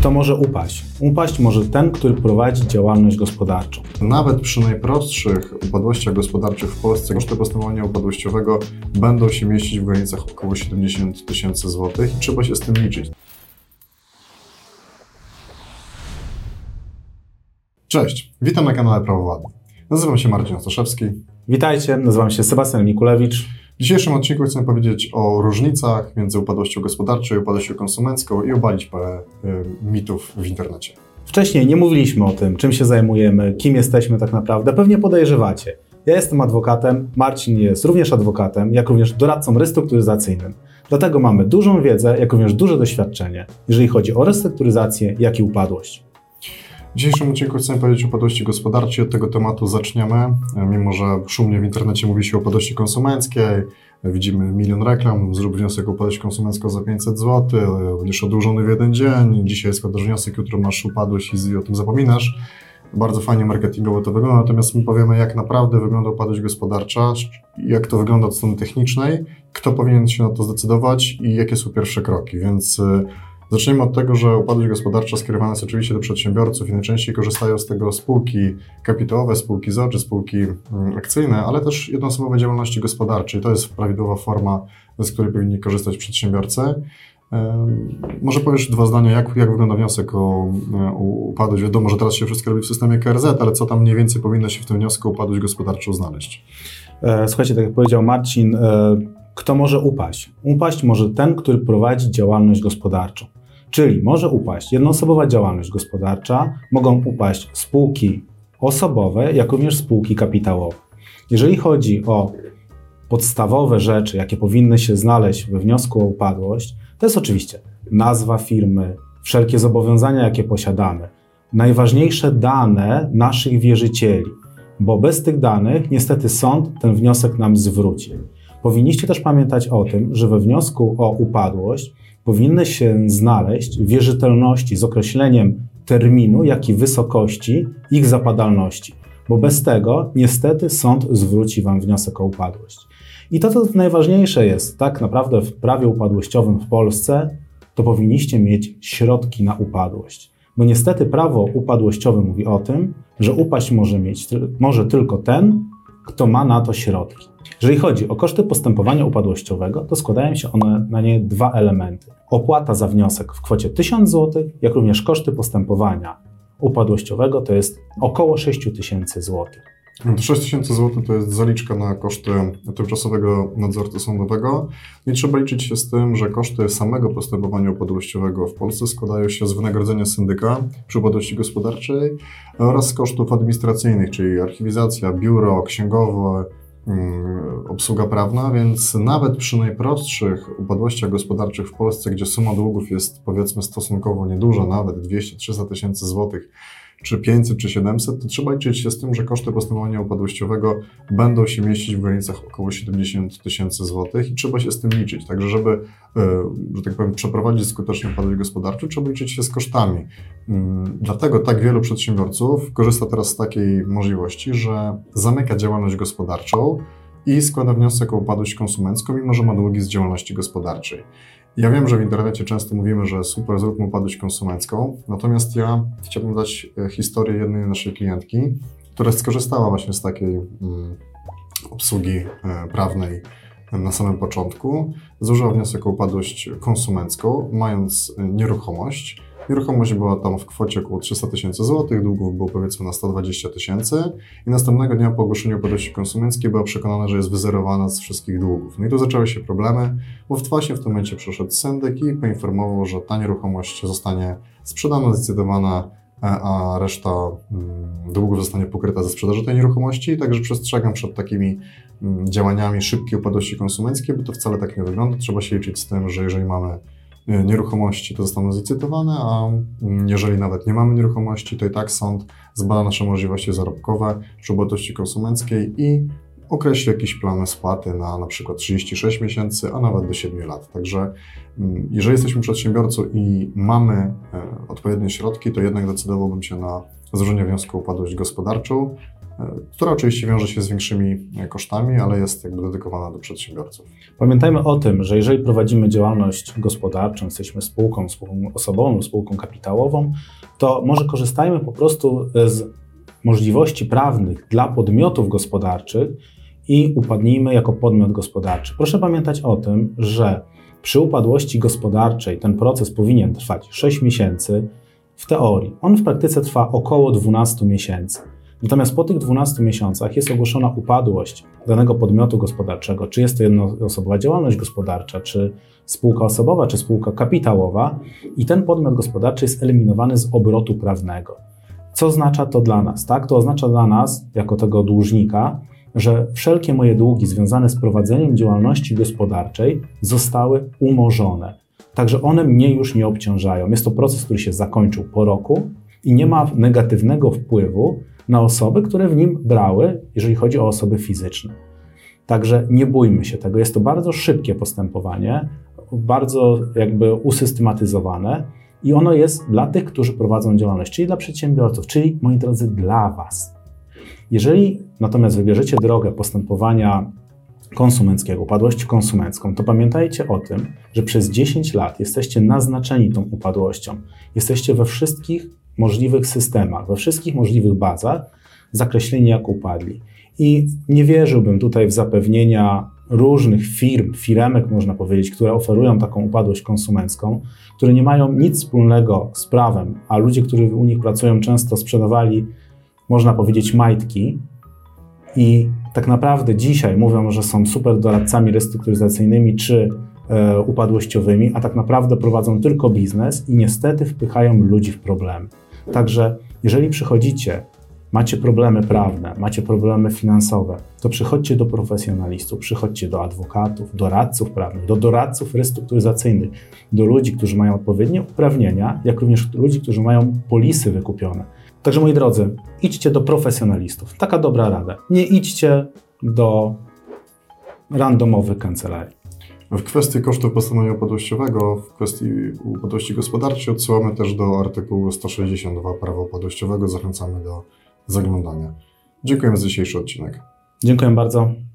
Kto może upaść? Upaść może ten, który prowadzi działalność gospodarczą. Nawet przy najprostszych upadłościach gospodarczych w Polsce koszty postępowania upadłościowego będą się mieścić w granicach około 70 tysięcy złotych i trzeba się z tym liczyć. Cześć, witam na kanale Prawo Władzy. Nazywam się Marcin Ostaszewski. Witajcie, nazywam się Sebastian Mikulewicz. W dzisiejszym odcinku chcę powiedzieć o różnicach między upadłością gospodarczą i upadłością konsumencką i obalić parę y, mitów w internecie. Wcześniej nie mówiliśmy o tym, czym się zajmujemy, kim jesteśmy tak naprawdę. Pewnie podejrzewacie. Ja jestem adwokatem, Marcin jest również adwokatem, jak również doradcą restrukturyzacyjnym. Dlatego mamy dużą wiedzę, jak również duże doświadczenie, jeżeli chodzi o restrukturyzację, jak i upadłość. W dzisiejszym odcinku chcę powiedzieć o upadłości gospodarczej. Od tego tematu zaczniemy. Mimo, że szumnie w internecie mówi się o upadłości konsumenckiej, widzimy milion reklam, zrób wniosek o upadłość konsumencką za 500 zł, będziesz odłożony w jeden dzień, dzisiaj składasz wniosek, jutro masz upadłość i o tym zapominasz. Bardzo fajnie marketingowo to wygląda, natomiast my powiemy, jak naprawdę wygląda upadłość gospodarcza, jak to wygląda od strony technicznej, kto powinien się na to zdecydować i jakie są pierwsze kroki. Więc Zacznijmy od tego, że upadłość gospodarcza skierowana jest oczywiście do przedsiębiorców i najczęściej korzystają z tego spółki kapitałowe, spółki ZO czy spółki mm, akcyjne, ale też jednoosobowe działalności gospodarczej. To jest prawidłowa forma, z której powinni korzystać przedsiębiorcy. Może powiesz dwa zdania, jak, jak wygląda wniosek o, o upadłość? Wiadomo, że teraz się wszystko robi w systemie KRZ, ale co tam mniej więcej powinno się w tym wniosku o upadłość gospodarczą znaleźć? E, słuchajcie, tak jak powiedział Marcin, e, kto może upaść? Upaść może ten, który prowadzi działalność gospodarczą. Czyli może upaść jednoosobowa działalność gospodarcza, mogą upaść spółki osobowe, jak również spółki kapitałowe. Jeżeli chodzi o podstawowe rzeczy, jakie powinny się znaleźć we wniosku o upadłość, to jest oczywiście nazwa firmy, wszelkie zobowiązania, jakie posiadamy, najważniejsze dane naszych wierzycieli, bo bez tych danych niestety sąd ten wniosek nam zwróci. Powinniście też pamiętać o tym, że we wniosku o upadłość powinny się znaleźć wierzytelności z określeniem terminu, jak i wysokości ich zapadalności, bo bez tego niestety sąd zwróci Wam wniosek o upadłość. I to, co najważniejsze jest tak naprawdę w prawie upadłościowym w Polsce, to powinniście mieć środki na upadłość. Bo niestety prawo upadłościowe mówi o tym, że upaść może mieć może tylko ten, kto ma na to środki. Jeżeli chodzi o koszty postępowania upadłościowego, to składają się one na nie dwa elementy. Opłata za wniosek w kwocie 1000 zł, jak również koszty postępowania upadłościowego to jest około 6000 zł. 6 tysięcy złotych to jest zaliczka na koszty tymczasowego nadzorcy sądowego. I trzeba liczyć się z tym, że koszty samego postępowania upadłościowego w Polsce składają się z wynagrodzenia syndyka przy upadłości gospodarczej oraz z kosztów administracyjnych, czyli archiwizacja, biuro, księgowe, obsługa prawna, więc nawet przy najprostszych upadłościach gospodarczych w Polsce, gdzie suma długów jest powiedzmy stosunkowo nieduża, nawet 200-300 tysięcy złotych, czy 500, czy 700, to trzeba liczyć się z tym, że koszty postępowania upadłościowego będą się mieścić w granicach około 70 tysięcy złotych i trzeba się z tym liczyć. Także, żeby, e, że tak powiem, przeprowadzić skutecznie upadłość gospodarczą, trzeba liczyć się z kosztami. Mm, dlatego tak wielu przedsiębiorców korzysta teraz z takiej możliwości, że zamyka działalność gospodarczą i składa wniosek o upadłość konsumencką, mimo że ma długi z działalności gospodarczej. Ja wiem, że w internecie często mówimy, że super, zróbmy upadłość konsumencką, natomiast ja chciałbym dać e, historię jednej naszej klientki, która skorzystała właśnie z takiej mm, obsługi e, prawnej na samym początku. Złożyła wniosek o upadłość konsumencką, mając e, nieruchomość Nieruchomość była tam w kwocie około 300 tysięcy złotych, długów było powiedzmy na 120 tysięcy i następnego dnia po ogłoszeniu upadłości konsumenckiej była przekonana, że jest wyzerowana z wszystkich długów. No i tu zaczęły się problemy, bo właśnie w tym momencie przyszedł syndyk i poinformował, że ta nieruchomość zostanie sprzedana, zdecydowana e, a reszta mm, długów zostanie pokryta ze sprzedaży tej nieruchomości. Także przestrzegam przed takimi mm, działaniami szybkiej upadłości konsumenckiej, bo to wcale tak nie wygląda. Trzeba się liczyć z tym, że jeżeli mamy nieruchomości, to zostaną zlicytowane, a jeżeli nawet nie mamy nieruchomości, to i tak sąd zbada nasze możliwości zarobkowe przy upadłości konsumenckiej i określi jakiś plan spłaty na na przykład 36 miesięcy, a nawet do 7 lat. Także mm, jeżeli jesteśmy przedsiębiorcą i mamy e, odpowiednie środki, to jednak decydowałbym się na złożenie wniosku o upadłość gospodarczą, która oczywiście wiąże się z większymi e, kosztami, ale jest jakby dedykowana do przedsiębiorców. Pamiętajmy o tym, że jeżeli prowadzimy działalność gospodarczą, jesteśmy spółką, spółką osobową, spółką kapitałową, to może korzystajmy po prostu z możliwości prawnych dla podmiotów gospodarczych i upadnijmy jako podmiot gospodarczy. Proszę pamiętać o tym, że przy upadłości gospodarczej ten proces powinien trwać 6 miesięcy w teorii. On w praktyce trwa około 12 miesięcy. Natomiast po tych 12 miesiącach jest ogłoszona upadłość danego podmiotu gospodarczego, czy jest to jednoosobowa działalność gospodarcza, czy spółka osobowa, czy spółka kapitałowa, i ten podmiot gospodarczy jest eliminowany z obrotu prawnego. Co oznacza to dla nas? Tak? To oznacza dla nas, jako tego dłużnika, że wszelkie moje długi związane z prowadzeniem działalności gospodarczej zostały umorzone. Także one mnie już nie obciążają. Jest to proces, który się zakończył po roku i nie ma negatywnego wpływu na osoby, które w nim brały, jeżeli chodzi o osoby fizyczne. Także nie bójmy się tego. Jest to bardzo szybkie postępowanie, bardzo jakby usystematyzowane i ono jest dla tych, którzy prowadzą działalność, czyli dla przedsiębiorców, czyli moi drodzy, dla Was. Jeżeli natomiast wybierzecie drogę postępowania konsumenckiego, upadłość konsumencką, to pamiętajcie o tym, że przez 10 lat jesteście naznaczeni tą upadłością. Jesteście we wszystkich możliwych systemach, we wszystkich możliwych bazach zakreśleni jako upadli. I nie wierzyłbym tutaj w zapewnienia różnych firm, firemek można powiedzieć, które oferują taką upadłość konsumencką, które nie mają nic wspólnego z prawem, a ludzie, którzy u nich pracują, często sprzedawali, można powiedzieć, majtki. I tak naprawdę dzisiaj mówią, że są super doradcami restrukturyzacyjnymi czy e, upadłościowymi, a tak naprawdę prowadzą tylko biznes i niestety wpychają ludzi w problemy. Także jeżeli przychodzicie, macie problemy prawne, macie problemy finansowe, to przychodźcie do profesjonalistów, przychodźcie do adwokatów, doradców prawnych, do doradców restrukturyzacyjnych, do ludzi, którzy mają odpowiednie uprawnienia, jak również ludzi, którzy mają polisy wykupione. Także moi drodzy, idźcie do profesjonalistów. Taka dobra rada. Nie idźcie do randomowych kancelarii. W kwestii kosztu postępowania upadłościowego, w kwestii upadłości gospodarczej odsyłamy też do artykułu 162 prawa upadłościowego. Zachęcamy do zaglądania. Dziękujemy za dzisiejszy odcinek. Dziękuję bardzo.